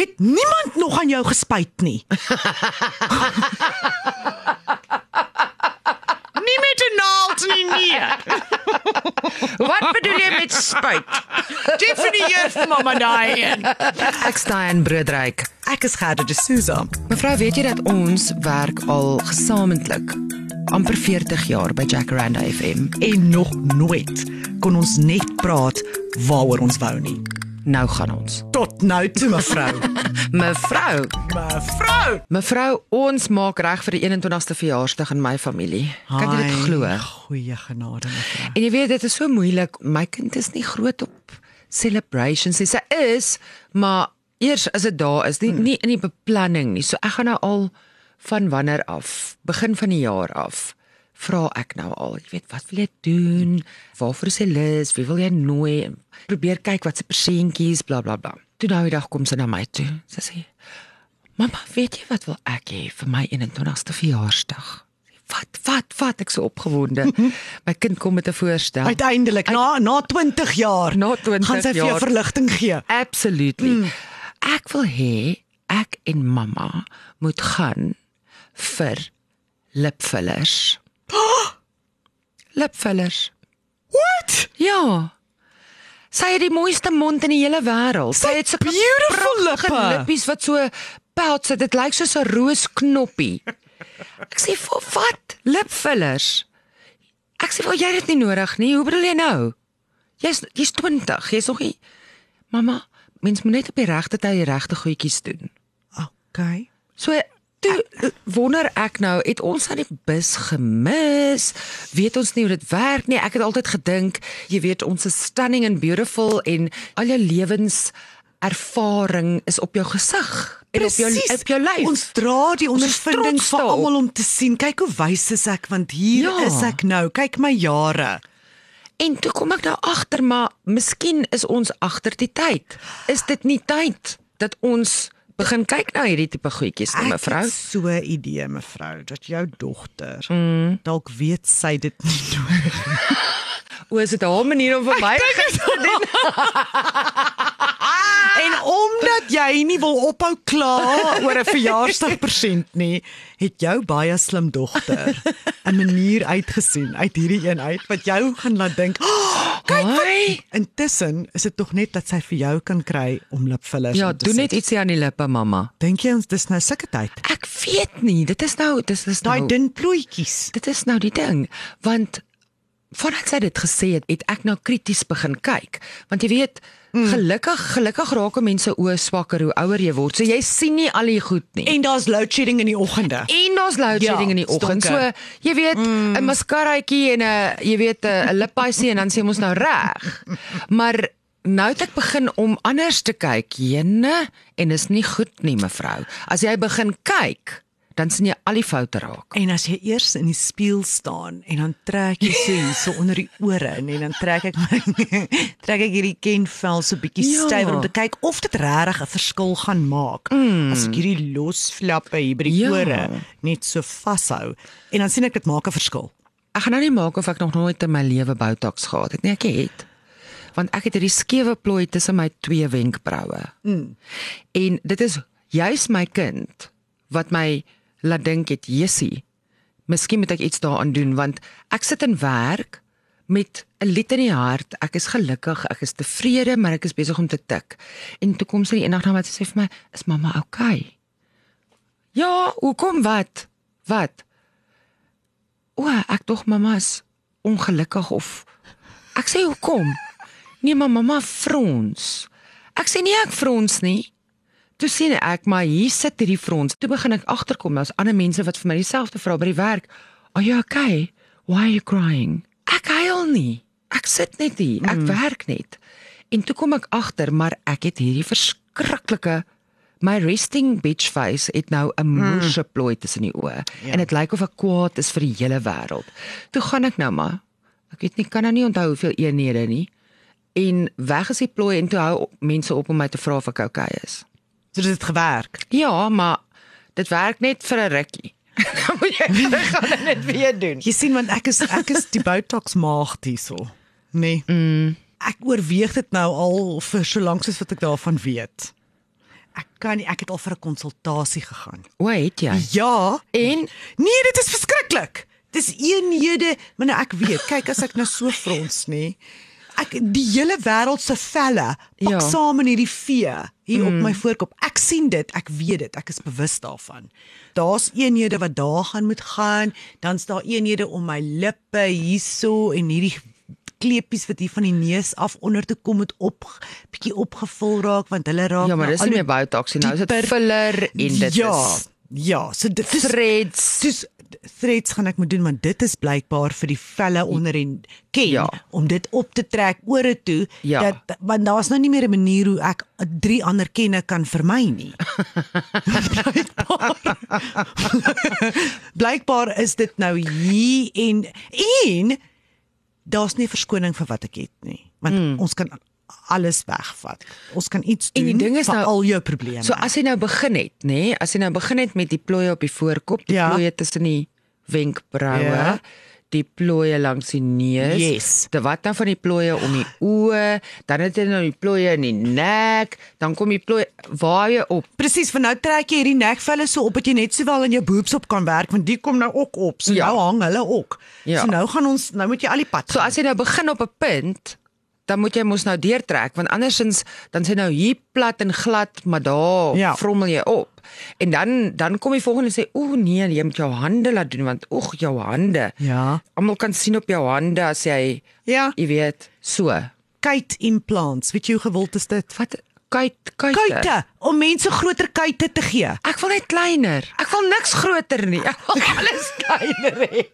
Het niemand nog aan jou gespuit nie? nie met 'n naald nie, nee. Wat bedoel jy met spuit? Definieer vir mamma daai een. Ek staan broodryk. Ek is Gerda de Souza. Mevrou, weet jy dat ons werk al gesamentlik amper 40 jaar by Jacaranda FM. En nog nooit kon ons net praat waaroor ons wou nie. Nou gaan ons. Tot nou toe, mevrou. Mevrou, mevrou. mevrou, ons maak reg vir die 21ste verjaarsdag in my familie. Kan jy dit glo? Goeie genade, mevrou. En jy weet dit is so moeilik. My kind is nie groot op celebrations nie. Sy is, maar eers as dit daar is, nie, nie in die beplanning nie. So ek gaan nou al van wanneer af, begin van die jaar af, vra ek nou al, jy weet, wat wil jy doen? Waarvoor is jy lus? Wie wil jy nooi? Probeer kyk wat se persentjies, bla bla bla. Toe nou die dag kom sy na my toe. Sy sê: "Mamma, weet jy wat wil ek hê vir my 21ste verjaarsdag?" Wat, wat, wat ek so opgewonde. My kind kom met 'n voorstel. Uiteindelik na na 20 jaar, Na 20 gaan sy vir jou jaar. verligting gee. Absolutely. Mm. Ek wil hê ek en mamma moet gaan vir lipfillers. Lipfillers. What? Ja. Sy het die mooiste mond in die hele wêreld. Sy het sulke beautiful lippe. lippies wat so pout sit. Dit lyk soos 'n roosknoppie. Ek sê vir wat? Lipfillers. Ek sê, "Wel jy het dit nie nodig nie. Hoe bedoel jy nou? Jy's jy's 20. Jy's nog nie Mamma, mens moet net op die regte tyd die regte goedjies doen." Okay. So toe wonder ek nou, het ons aan die bus gemis? Weet ons nie hoe dit werk nie. Ek het altyd gedink, jy weet, ons is stunning and beautiful en al jou lewens ervaring is op jou gesig en op jou op jou lyf. Ons dra die ondervinding vir daarop. almal om te sien. Kyk hoe wys is ek want hier Ja. is ek nou. Kyk my jare. En toe kom ek nou agter, maar miskien is ons agter die tyd. Is dit nie tyd dat ons begin kyk na hierdie tipe goedjies, nie, mevrou? het so 'n idee mevrou dat jou dogter mm. dalk weet sy dit nie nodig. O, is dit haar manier om vir my te doen? En omdat jy nie wil ophou kla oor 'n verjaarsdagpresent nie, het jou baie slim dogter 'n manier uitgesien uit hierdie een uit wat jou gaan laat dink, oh, kyk wat intussen is dit tog net dat sy vir jou kan kry om lipfillers Ja, te doen net sit. ietsie aan die lippe, mamma. Dink jy ons dis nou sulke tyd? Ek weet nie, dit is nou, dit is Daai nou dun plooitjies. Dit is nou die ding, want voordat sy dit gesê het, het ek nou krities begin kyk, want jy weet, mm. gelukkig gelukkig raak mense oë swakker hoe ouer jy word. So jy sien nie al die goed nie. En daar's load shedding in die oggende. En daar's load Ja, shedding in die oggend. So jy weet 'n mm. maskaraatjie en 'n jy weet 'n 'n lippiesie en dan sê ons nou reg. Maar nou het ek begin om anders te kyk, jene, en is nie goed nie, mevrou. As jy begin kyk, dan sien jy al die foute raak. En as jy eers in die spieël staan en dan trek jy so hier so onder die ore in en dan trek ek my trek ek hierdie kenvel so bietjie Ja. stywer om te kyk of dit regtig 'n verskil gaan maak. Mm. As ek hierdie los flappe hier by die ja. ore net so vashou en dan sien ek dit maak 'n verskil. Ek gaan nou nie maak of ek nog nooit in my lewe botox gehad het nie. Ek het. Want ek het hierdie skewe plooi tussen my twee wenkbroue. Mm. En dit is juis my kind wat my laat dink het, "Jessie, miskien moet ek iets daaraan doen want ek sit in werk met 'n lied in die hart. Ek is gelukkig, ek is tevrede, maar ek is besig om te tik." En toe kom sy eendag na my en sê vir my, "Is mamma okay?" Ja, hoekom wat? Wat? O, ek dog mamma is ongelukkig of Ek sê hoekom? Nee, mamma frons. Ek sê nee, ek frons nie. Toe sien ek maar hier sit hierdie frons. Toe begin ek agterkom daar's ander mense wat vir my dieselfde vra by die werk. Are you okay? Why are you crying? Ek huil nie. Ek sit net hier. Ek mm. werk net. En toe kom ek agter maar ek het hierdie verskriklike My resting bitch face het nou 'n moerse plooi tussen die oë ja. en dit lyk of ek kwaad is vir die hele wêreld. Toe gaan ek nou maar ek weet nie kan nou nie onthou hoeveel eenhede nie en weg is die plooi en toe hou mense op om my te vra of ek okay is. So dit het gewerk. Ja, maar dit werk net vir 'n rukkie. Dan moet jy gaan dit net weer doen. Jy sien want ek is ek is die botox maagd hierso. Nee. Mm. Ek oorweeg dit nou al vir so lank soos wat ek daarvan weet. Ek kan nie, ek het al vir 'n konsultasie gegaan. O, het jy? Ja, En nee, dit is verskriklik. Dis eenhede, maar nou ek weet, kyk as ek nou so frons nê. Ek die hele wêreld se velle pak Ja. saam in hierdie vee hier mm. op my voorkop. Ek sien dit, ek weet dit, ek is bewus daarvan. Daar's eenhede wat daar gaan moet gaan, dan's daar eenhede om my lippe hierso en hierdie kleepies wat hier van die neus af onder toe kom moet op bietjie opgevul raak want hulle raak ja, maar dis nie meer Botox nie. Nou is dit filler en dit ja, is ja, so dit is threads. Dis threads gaan ek moet doen want dit is blykbaar vir die velle onder en ken Ja. om dit op te trek ore toe Ja. dat want daar's nou nie meer 'n manier hoe ek drie ander kenne kan vermy nie. blykbaar, blykbaar is dit nou hier en en daar's nie verskoning vir wat ek het nie want mm. ons kan alles wegvat. Ons kan iets En doen die ding is vir nou- al jou probleme. So as jy nou begin het, nê, nee, as jy nou begin het met die plooie op die voorkop, die Ja. plooie tussen die wenkbraue, Ja. die plooie langs die neus, Yes. de wat dan van die plooie om die oë, dan het jy nou die plooie in die nek, dan kom die plooie waar jy op. Presies, van nou trek jy hierdie nekvelle so op dat jy net sowel in jou boobs op kan werk want die kom nou ook op. So Ja. nou hang hulle ook. Ja. So nou gaan ons nou moet jy al die pad. So as jy nou begin op 'n punt, dan moet jy mos nou deurtrek want andersins dan sê nou hier plat en glad, maar daar Ja. vrommel jy op. En dan dan kom die volgende sê, "O nee, jy moet jou hande laat doen want oeg, jou hande." Ja. Almal kan sien op jou hande as jy Ja, jy weet, so. kite implants. Weet jy hoe gewild is dit? Wat kuit kuite. Kuite om mense groter kuite te gee. Ek wil net kleiner. Ek wil niks groter nie. Ek wil alles kleiner hê.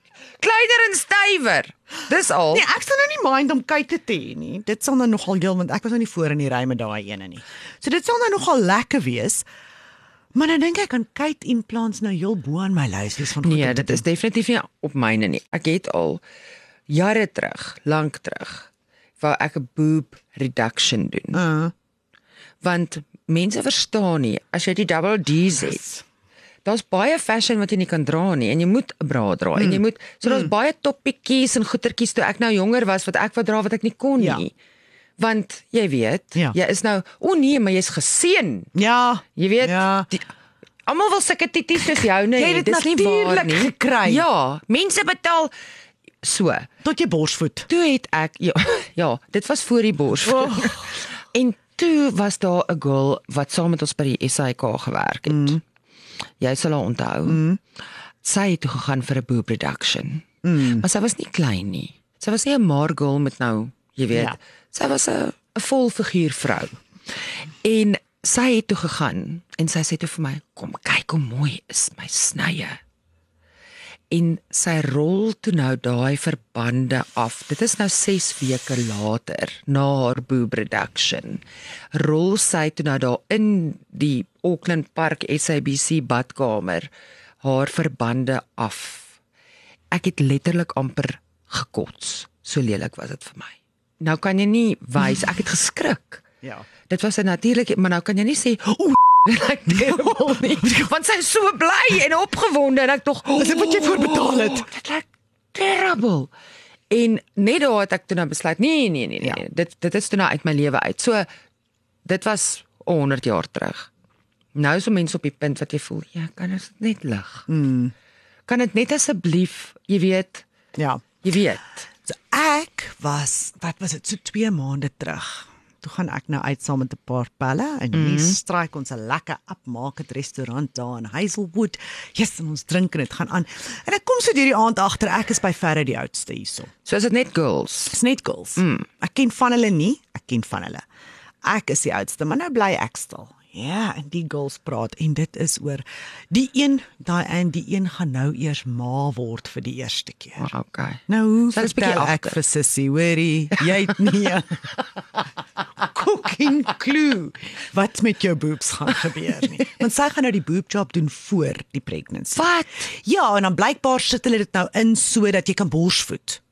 Kleiner en stywer. Dis al. Nee, ek sal nou nie mind om kuite te hê nie. Dit sal nou nogal heel want ek was nou nie voor in die ry met daai ene nie. So dit sal nou nogal lekker wees. Maar nou dink ek aan kite implants nou heel bo aan my lys wees van goed Nee, dit is definitief nie op myne nie. Ek het al jare terug, lank terug, wou ek 'n boob reduction doen. Uh, Want mense verstaan nie as jy die double D's het. Daar's baie fashion wat jy nie kan dra nie en jy moet 'n bra dra mm. en jy moet so daar's mm. baie toppietjies en goetertjies toe ek nou jonger was wat ek wou dra wat ek nie kon Ja. nie. Want jy weet, Ja. jy is nou o nee, maar jy's geseën. ja. Jy weet, Ja. almal wil sulke titties soos jou nee, Jy dit dis nie waar nie. gekry. Ja, mense betaal so. Tot jy borsvoet. Toe het ek ja, ja, dit was voor die bors. Oh. en toe was daar 'n girl wat saam met ons by die SAK gewerk het. Mm. Jy sal haar onthou. Mm. Sy het toe gegaan vir 'n boob reduction. Mm. Maar sy was nie klein nie. Sy was nie 'n maar girl met nou, jy weet. Ja. Sy was 'n 'n volfiguur vrou. En sy het toe gegaan en sy sê toe vir my, "Kom kyk hoe mooi is my snye." En sy rol toe nou daai verbande af. Dit is nou 6 weke later na haar boob reduction. Rol sy toe nou daar in die Auckland Park SABC badkamer haar verbande af. Ek het letterlik amper gekots. So lelik was dit vir my. Nou kan jy nie wys ek het geskrik. Ja. Dit was 'n natuurlike, maar nou kan jy nie sê o like terrible nie. Want sy is so bly en opgewonde en ek tog Dis wat jy voor betaal het. "Oeh, Dit lyk terrible. En net daar het ek toe nou besluit, nee nee nee nee, Ja. ja. dit dit is toe nou uit my lewe uit. So dit was 100 jaar terug. Nou is so mense op die punt wat jy voel, ja, kan dit net lig. Mm. Kan dit net asseblief, jy weet, Ja. jy weet. So ek was wat was dit so 2 maande terug. Toe gaan ek nou uit saam met 'n paar pelle en hier mm. stryk ons 'n lekker upmarket restaurant daar in Hazelwood. Yes, en ons drink en dit gaan aan. En ek kom so deur die aand agter ek is by verre die oudste hierso. So is dit net girls. Dis net girls. Mm. Ek ken van hulle nie, ek ken van hulle. Ek is die oudste, maar nou bly ek stil. Ja, en die girls praat en dit is oor die een, daai een, die een gaan nou eers ma word vir die eerste keer. Oh, okay. Nou hoe bietjie vertel ek agter. vir Sissy, hoorie, jy het nie 'n cooking clue wat met jou boobs gaan gebeur nie. Want sy gaan nou die boob job doen voor die pregnancy. Wat? Ja, en dan blykbaar sit hulle dit nou in sodat jy kan borsvoed.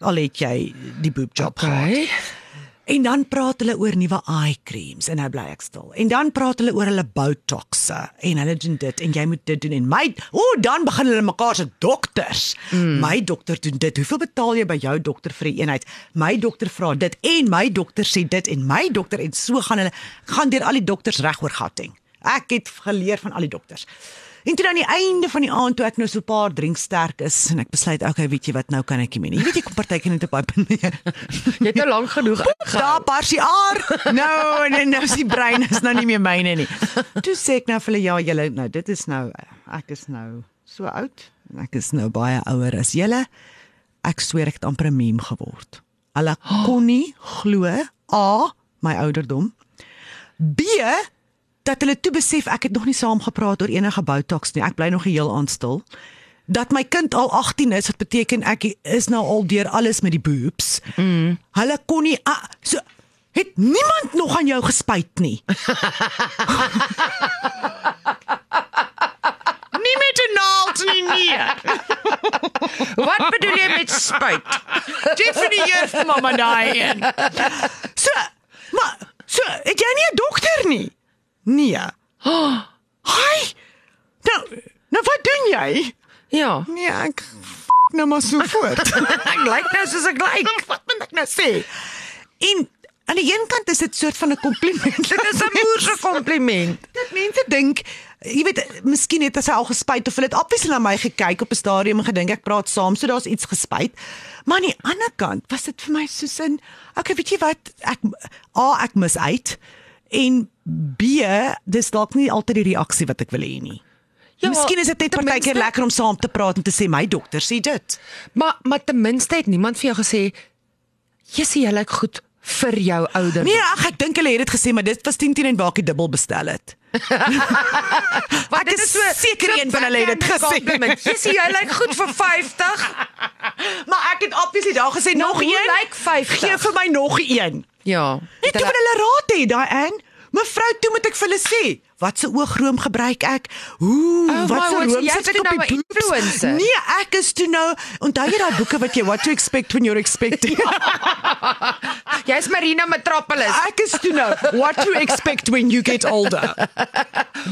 Al het jy die boob job gehad. En dan praat hulle oor nuwe eye creams en nou bly ek stil. En dan praat hulle oor hulle botoxe en hulle doen dit en jy moet dit doen en my o, oh, dan begin hulle mekaar se dokters. Mm. My dokter doen dit. Hoeveel betaal jy by jou dokter vir die eenheid? My dokter vra dit en my dokter sê dit en my dokter en so gaan hulle gaan deur al die dokters reg oor gatting. Ek het geleer van al die dokters. En toe aan die einde van die aand toe ek nou so 'n paar drink sterk is en ek besluit okay, weet jy wat, nou kan ek nie meer nie. Jy weet jy kom partykeer net op baie punt meer. Jy het nou lank genoeg Daar parsie aar. Nou en nou is die brein is nou nie meer myne nie. Toe sê ek nou vir hulle ja, julle nou dit is nou ek is nou so oud en ek is nou baie ouer as julle. Ek sweer ek het amper 'n meme geword. Hulle kon nie glo A my ouderdom. B dat hulle toe besef ek het nog nie saam gepraat oor enige botox nie. Ek bly nog heel aanstil. Dat my kind al 18 is, dit beteken ek is nou al deur alles met die boobs. Mm. Hulle kon nie ah, so het niemand nog aan jou gespuit nie. nie met 'n naald nie nee. Wat bedoel jy met spuit? Definieer vir mamma daai een. So, maar so, het jy nie 'n dokter nie? Nee. Hi. Nou, nou wat doen jy? Ja. Nee, ek f- nou maar so voort. Ek lyk nou soos ek lyk. wat moet ek nou sê? En aan die een kant is dit soort van 'n kompliment. Dit is 'n moerse kompliment. dat mense dink, jy weet, miskien het hy al gespuit of hulle het obviously na my gekyk op 'n stadium en gedink ek praat saam, so daar's iets gespuit. Maar aan die ander kant was dit vir my soos in, okay, weet jy wat, ek A ek mis uit en B dis dalk nie altyd die reaksie wat ek wil hê nie. Ja, Miskien is dit net partykeer lekker om saam te praat en te sê my dokter sê dit. Maar maar ten minste het niemand vir jou gesê Jessie, jy lyk goed vir jou ouder. Nee, ag ek dink hulle het dit gesê, maar dit was 10 10 en waar ek die dubbel bestel het. Want ek is seker een van hulle het dit gesê. Jessie, jy lyk goed vir 50. Maar ek het obviously daar gesê nog hoe een. lyk 50? Gee vir my nog een. Ja. Net toe wil hulle raad hê daai aan. Mevrou, toe moet ek vir hulle sê, wat se oogroom gebruik ek? Hoe, Oh wat se room jy's sit ek toe op nou die boobs? Nee, ek is toe nou, onthou jy daai boeke wat jy what to expect when you're expecting? Jy's Marina Metropolis. ek is toe nou what to expect when you get older.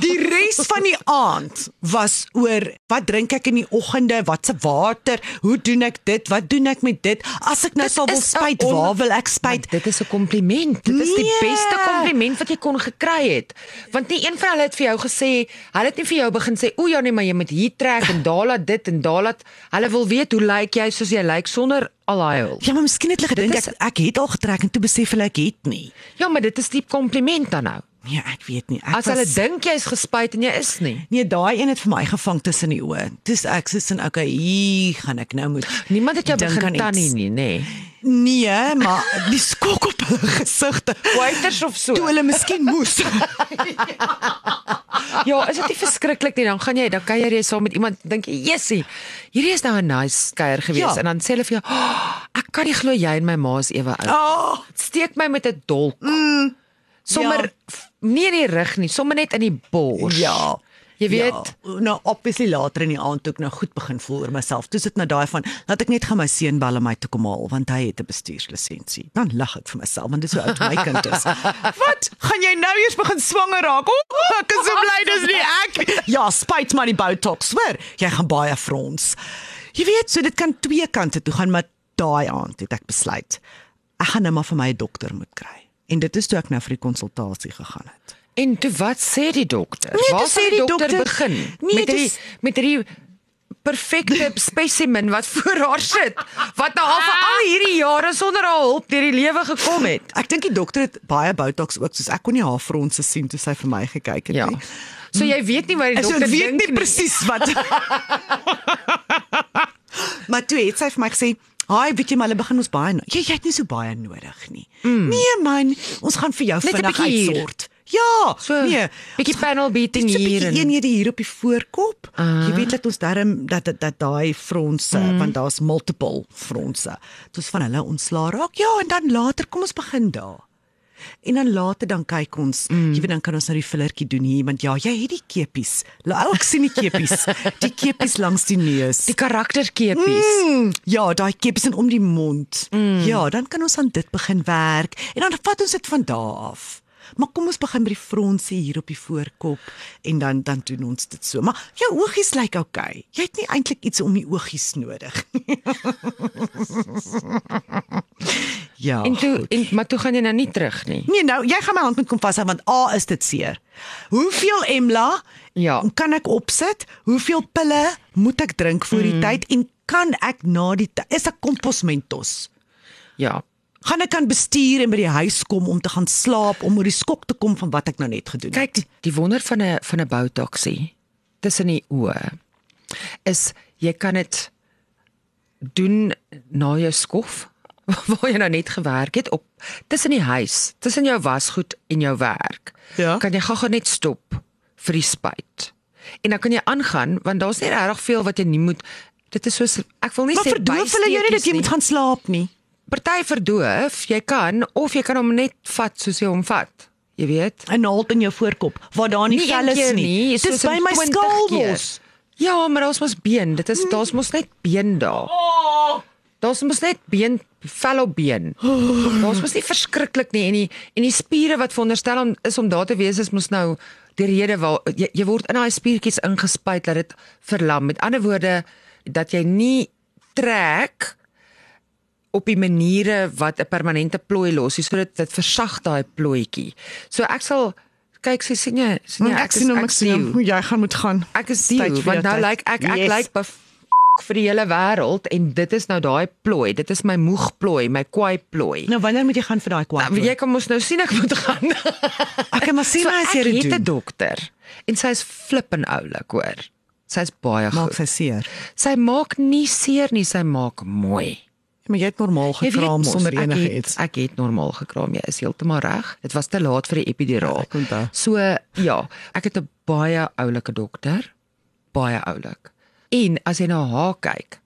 Die res van die aand was oor wat drink ek in die oggende, wat se water, hoe doen ek dit, wat doen ek met dit? As ek nou Dit sal wil is on- waar wil ek spuit? Dit is 'n kompliment. Dit is die Nee. beste kompliment wat jy kon gekry het. Want nie een van hulle het vir jou gesê, hulle het nie vir jou begin sê, "O ja nee, maar jy moet hier trek en daar laat dit en daar laat." Hulle wil weet hoe lyk jy soos jy lyk sonder al daai hul. Ja, maar miskien het hulle gedink ek ek het al getrek en toe besef hulle ek het nie. Ja, maar dit is die kompliment dan nou. Nee, ek weet nie. Ek As hulle dink jy's gespuit en jy is nie. Nee, daai een het vir my gevang tussen die oë. Dis ek sê in okay, hier gaan ek nou moet. Niemand het jou begin tannie nie, nê. Nee, maar die skok op hulle gesigte. Waiters of so. Toe hulle miskien moes. Ja, is dit nie verskriklik nie? Dan gaan jy, dan kuier jy saam met iemand, dink jy, "Jessie, hierdie is nou 'n nice kuier gewees." Ja. En dan sê hulle vir jou, oh, "Ek kan nie glo jy en my ma is ewe oud." Oh, Steek my met 'n dolk. Mm, sommer ja. nie in die rug nie, sommer net in die bors. ja. Jy weet, ja, nou obviously later in die aand toe ek nou goed begin voel oor myself. Toe sit nou daai van laat ek net gaan my seun bel om my toe kom haal want hy het 'n bestuurslisensie. Dan lag ek vir myself want dis hoe oud my kind is. Wat? Gaan jy nou eers begin swanger raak? O, oh, ek is so bly dis nie ek. Ja, spyt maar die botox, hoor. Jy gaan baie frons. Jy weet, so dit kan twee kante toe gaan, maar daai aand het ek besluit ek gaan nou maar vir my 'n dokter moet kry. En dit is toe ek nou vir die konsultasie gegaan het. en toe wat sê die dokter? Nee, Waar sê die dokter, dokter- begin? Nee, met hierdie met hierdie perfekte spesimen wat voor haar sit, wat nou al vir al hierdie jare sonder haar hulp deur die lewe gekom het. Ek dink die dokter het baie botox ook soos ek kon nie haar fronse sien toe sy vir my gekyk het Ja. nie. So jy weet nie wat die En so dokter ek weet dink nie presies wat. maar toe het sy vir my gesê, "Haai, weet jy maar hulle begin ons baie no- jy, jy het nie so baie nodig nie." Mm. Nee man, ons gaan vir jou vinnig uitsort. Ja, So, nee. bietjie panel beating so hier en- eenhede hier op die voorkop. Ah. Jy weet dat ons darm dat dat, dat daai fronse, mm. want daar's multiple fronse. Dit is van hulle ontslaa raak. Ja, en dan later kom ons begin daar. En dan later dan kyk ons, mm. jy weet dan kan ons nou die fillertjie doen hier want ja, jy het die kepies. Laat ek sien die kepies. die kepies langs die neus. Die karakterkepies. Mm, ja, daai kepies in om die mond. Mm. Ja, dan kan ons aan dit begin werk en dan vat ons dit van daar af. Maar kom ons begin by die fronsie hier op die voorkop en dan dan doen ons dit so. Maar jou oogies lyk oukei. Jy het nie eintlik iets om die oogies nodig. ja. En toe en maar toe gaan jy nou nie terug nie. Nee, nou, jy gaan my hand met kom vashou want A is dit seer. Hoeveel Emla Ja. kan ek opsit? Hoeveel pille moet ek drink voor die mm. tyd en kan ek na die is ek komposmentos? Ja. Gaan ek kan bestuur en by die huis kom om te gaan slaap om oor die skok te kom van wat ek nou net gedoen het? Kyk, die, die wonder van 'n van 'n boutoksie tussen die oë is jy kan dit doen na jou skof waar jy nou net gewerk het op tussen die huis, tussen jou wasgoed en jou werk. Ja. Kan jy gou-gou net stop vir die spuit. En dan kan jy aangaan want daar's nie regtig veel wat jy nie moet dit is soos ek wil nie Maar sê verdoof hulle jou nie dat jy moet gaan slaap nie. Party verdoof, jy kan of jy kan hom net vat soos jy hom vat. Jy weet? 'n Naald in jou voorkop waar daar nie, vel is nie. nie, Dis by my 20 skaalbos. Ja, maar daar's mos been. Dit is daar's mos net been daar. Daar's mos net been, vel op been. Daar's mos nie verskriklik nie en die en die spiere wat veronderstel om is om daar te wees is mos nou die rede waar jy, jy word in daai spiertjies ingespuit dat dit verlam. Met ander woorde dat jy nie trek op die maniere wat 'n permanente plooi los, sodat dit versag daai plooitjie. So ek sal kyk sy sien jy sien jy Ja, ek sien hom, ek sien hom. Jy gaan moet gaan. Ek is dieu want nou lyk ek ek Yes. lyk bef vir die hele wêreld en dit is nou daai plooi. Dit is my moeg plooi, my kwaai plooi. Nou wanneer moet jy gaan vir daai kwaad? Nou, jy kan mos nou sien ek moet gaan. Ek maar sien so as jy ek dit het 'n doen. dokter en sy's flippend oulik hoor. Sy's baie Maak goed. sy seer. Sy maak nie seer nie, sy maak mooi. Maar jy het normaal weet gekraam mos, sonder ek enige het- iets. Ek het normaal gekraam. Jy is heeltemal reg. Dit was te laat vir die epiduraal. Ja, ek. So ja, ek het 'n baie oulike dokter. Baie oulik. En as jy na haar kyk,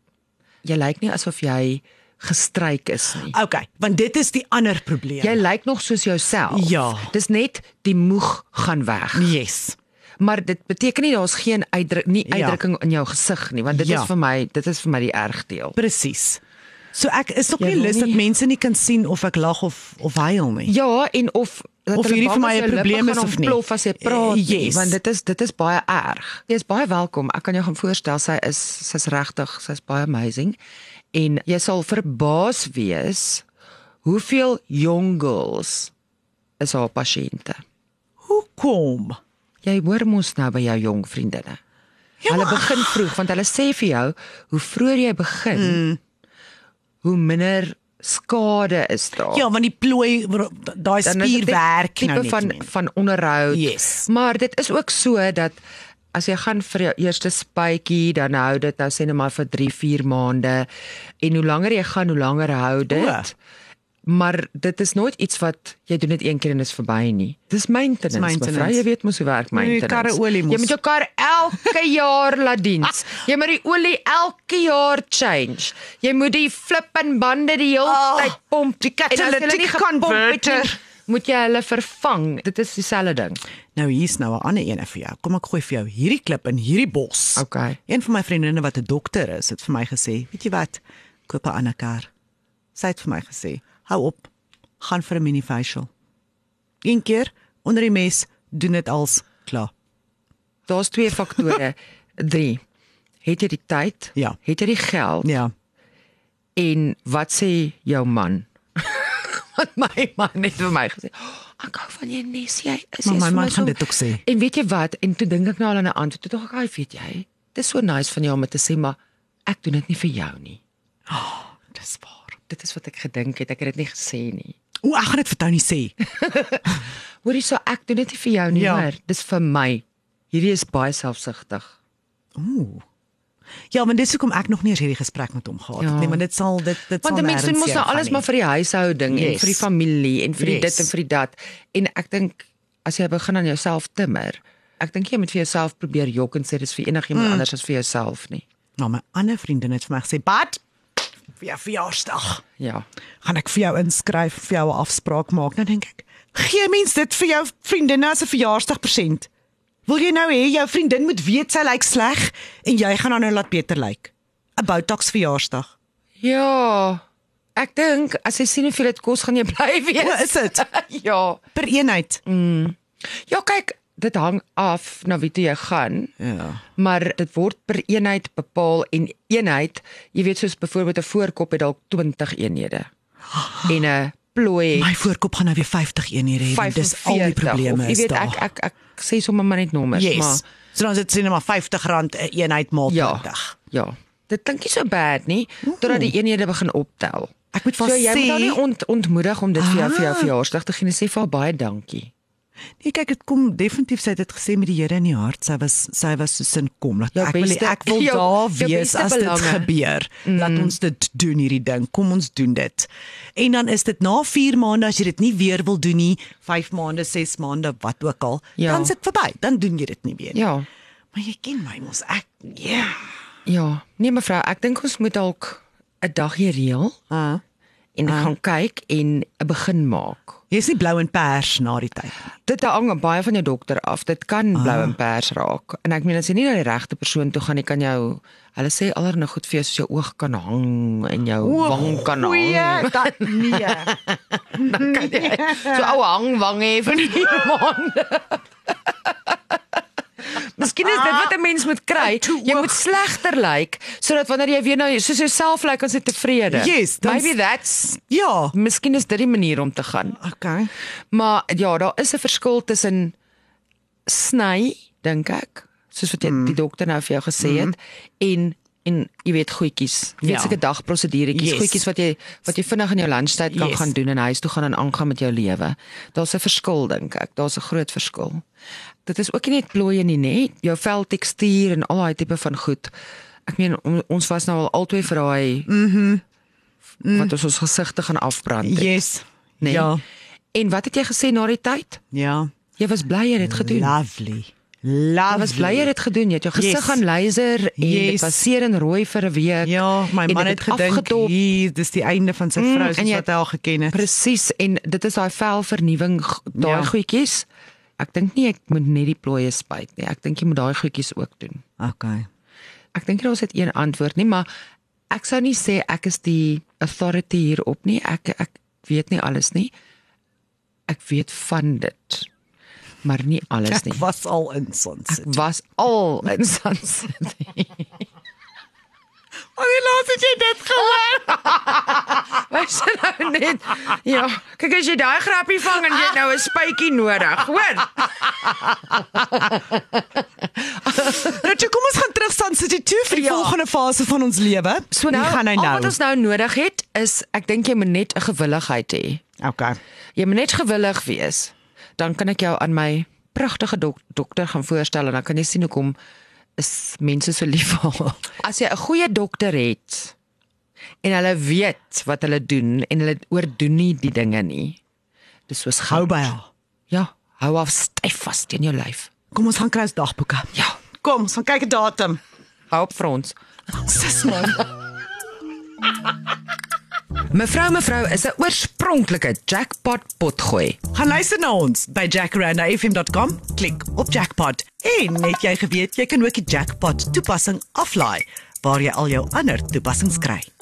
jy lyk nie asof jy gestryk is nie. Okay, want dit is die ander probleem. Jy lyk nog soos jouself. Ja. Dis net die moeg gaan weg. yes. Maar dit beteken nie daar's geen uitdruk nie Ja. uitdrukking in jou gesig nie, want dit Ja. is vir my dit is vir my die erg deel. Presies. So ek is ook nie lus dat nie- mense nie kan sien of ek lag of of huil nie. Ja, en of dat Of hierdie vir my 'n probleem is of nie. ontplof as jy praat, nie, yes. want dit is dit is baie erg. Jy is baie welkom. Ek kan jou gaan voorstel sy is sy's regtig, sy's baie amazing. En jy sal verbaas wees hoeveel jong girls is haar pasiënte. Hoekom? Jy hoor mos nou by jou jong vriendinne. Ja, hulle begin vroeg want hulle sê vir jou hoe vroeër jy begin, mm. Hoe minder skade is daar. Ja, want die plooi daai spier werk nou net van nie. van onderhoud. Yes. Maar dit is ook so dat as jy gaan vir jou eerste spuitjie, dan hou dit nou sê net maar vir 3, 4 maande en hoe langer jy gaan, hoe langer hou dit. O. Maar dit is nooit iets wat jy doen dit een keer en is verby nie. Dis maintenance, maintenance. mevrou. Jy weet mos hoe werk maintenance. karre olie mos. Jy moet jou kar elke jaar laat diens. Jy moet die olie elke jaar change. Jy moet die flippin bande die hele Oh, tyd pomp. die En jy catalytic het nie, converter. Moet jy hulle vervang. Dit is dieselfde ding. Nou hier's nou 'n ander ene vir jou. Kom ek gooi vir jou hierdie klip in hierdie bos. Okay. Een van my vriendinne wat 'n dokter is, het vir my gesê, "Weet jy wat? Koop 'n ander kar." Sy het vir my gesê, "Hou op. Gaan vir 'n mini facial." Een keer onder die mes, doen dit als klaar. Daar's twee faktore. 3. Het jy die tyd? Ja. Het jy die geld? Ja. En wat sê jou man? Want my man het vir my gesê, oh, "Ek hou van jou nes, jy is Maar my man so- gaan dit ook sê. En weet jy wat? En toe dink ek nou al aan 'n antwoord. Toe dink ek, "Ag, weet jy, dis so nice van jou om dit te sê, maar ek doen dit nie vir jou nie." Dis waar. Dit is wat ek gedink het. Ek het dit nie gesê nie. O, ek gaan dit vir Tony sê. Hoorie, so ek doen dit nie vir jou nie, Ja. hoor. Dis vir my. Hierdie is baie selfsugtig. Ooh. Ja, maar dis hoekom ek nog nie eens hierdie gesprek met hom gehad het Ja. nie, maar dit sal dit dit Want sal die mense doen mos nou alles gaan maar nie. vir die huishouding en Yes. vir die familie en vir Yes. dit en vir die dat. En ek dink as jy begin aan jouself timmer, ek dink jy moet vir jouself probeer jok en sê dis vir enigiemand mm. anders as vir jouself nie. Nou my ander vriendin het vir my gesê, "Bad, vir jou verjaarsdag Ja. gaan ek vir jou inskryf, vir jou 'n afspraak maak." Nou dink ek, Gee mens dit vir jou vriendinne as 'n verjaarsdagpresent? Wil jy nou hê jou vriendin moet weet sy lyk sleg en jy gaan haar nou laat beter lyk? 'n Botox verjaarsdag. Ja. Ek dink as jy sien hoeveel dit kos, gaan jy bly Hoe wees. is dit? ja. Per eenheid. Ja, kyk, dit hang af na wie toe jy gaan. Ja. Maar dit word per eenheid bepaal en eenheid, jy weet soos byvoorbeeld 'n voorkop het dalk 20 eenhede. En 'n plooi My voorkop gaan nou weer 50 eenhede hê. Dis al die 45, probleme of, is Jy weet daar. ek ek ek sê sommer maar net nommers, yes. maar So dan is dit sien maar R50 'n eenheid maal ja. 20. Ja. Dit klink nie so bad nie totdat die eenhede begin optel. Ek moet vir So haar jy moet sê- nie ont, ontmoedig om dit vir jou vir jou Ah. verjaarsdag te gee en sê vir haar baie dankie. Nee, kyk, dit kom definitief sy het dit gesê met die Here in die hart. Sy was sy was so sin kom. Dat Jou ek wil beste- ek wil jou- daar wees as dit belange. gebeur. Laat ons dit doen hierdie ding. Kom ons doen dit. En dan is dit na 4 maande as jy dit nie weer wil doen nie, 5 maande, 6 maande, wat ook al, Ja. dan is dit verby. Dan doen jy dit nie weer nie. Ja. Maar jy ken my mos ek. Ja. Ja. Nee mevrou, ek dink ons moet dalk 'n dagie reël Ah. En gaan kyk en 'n begin maak. Jy's nie blou en pers na die tyd. Dit hang baie van jou dokter af. Dit kan blou en pers raak. En ek meen as jy nie na die regte persoon toe gaan nie, kan jou hulle sê allerlei goed vir jou soos jou oog kan hang en jou wang kan hang. Goeie, dat nee. Dan kan jy so ou hangwang hê vir 4 maande. Miskien is dit wat 'n mens moet kry. Jy moet slegter lyk sodat wanneer jy weer nou soos jouself lyk, as jy tevrede. Yes, dan- maybe that's Ja. Miskien is dit die manier om te gaan. Okay. Maar ja, daar is 'n verskil tussen sny, dink ek, soos wat jy, Mm. die dokter nou vir jou gesê het, en en jy weet goedjies. Jy weet Ja. seker dagproseduretjies, Yes. goedjies wat jy wat jy vinnig in jou lunchtyd kan Yes. gaan doen en huis toe gaan en aangaan met jou lewe. Daar's 'n verskil dink ek. Daar's 'n groot verskil. Dit is ook nie net plooie nie, nê? Jou veltekstuur en al daai tipe van goed. Ek meen on- ons was nou al albei vir daai mhm mm wat ons ons gesigte gaan afbrand. het, Yes. nê? Ja. En wat het jy gesê na die tyd? Ja. Jy was bly jy het dit gedoen. Lovely. Jy was bly jy het dit gedoen. Jy het jou gesig Yes. gaan laser en dit Yes. was seer en rooi vir 'n week. Ja, my man dit het gedink hier, dis die einde van sy Mm, vrou en soos wat hy al geken het. Presies en dit is daai velvernuwing g- daai Ja. goedjies. Ek dink nie ek moet net die plooie spuit nie. Ek dink jy moet daai goedjies ook doen. Okay. Ek dink daar's net een antwoord nie, maar ek sou nie sê ek is die authority hierop nie. Ek ek weet nie alles nie. Ek weet van dit. Maar nie alles nie. Ek was al in Sunset. Ek was al in Sunset. Wanneer laat het jy dit gehoor? Sê nou net? Ja, kyk as jy daai grappie vang en jy nou 'n spuitjie nodig, hoor? Nou, toe, kom ons gaan terug Sunset toe vir die Ja. volgende fase van ons lewe. So nou, gaan hy al nou? wat ons nou nodig het is ek dink jy moet net 'n gewilligheid hê. Okay. Jy moet net gewillig wees. Dan kan ek jou aan my pragtige dok dokter gaan voorstel en dan kan jy sien hoekom is mense so lief vir haar. As jy 'n goeie dokter het en hulle weet wat hulle doen en hulle oordoen nie die dinge nie. Dis soos Hou by haar. Ja, hou af styf vas teen jou lyf. Kom ons gaan kry ons dagboeke. Ja, Kom, ons gaan kyk 'n datum. hou op vir ons. Sis man. Mevrou mevrou is 'n oorspronklike jackpot potgooi. Gaan luister na ons by jackarandafm.com. Klik op jackpot. En net jy geweet, jy kan ook die jackpot toepassing aflaai waar jy al jou ander toepassings kry.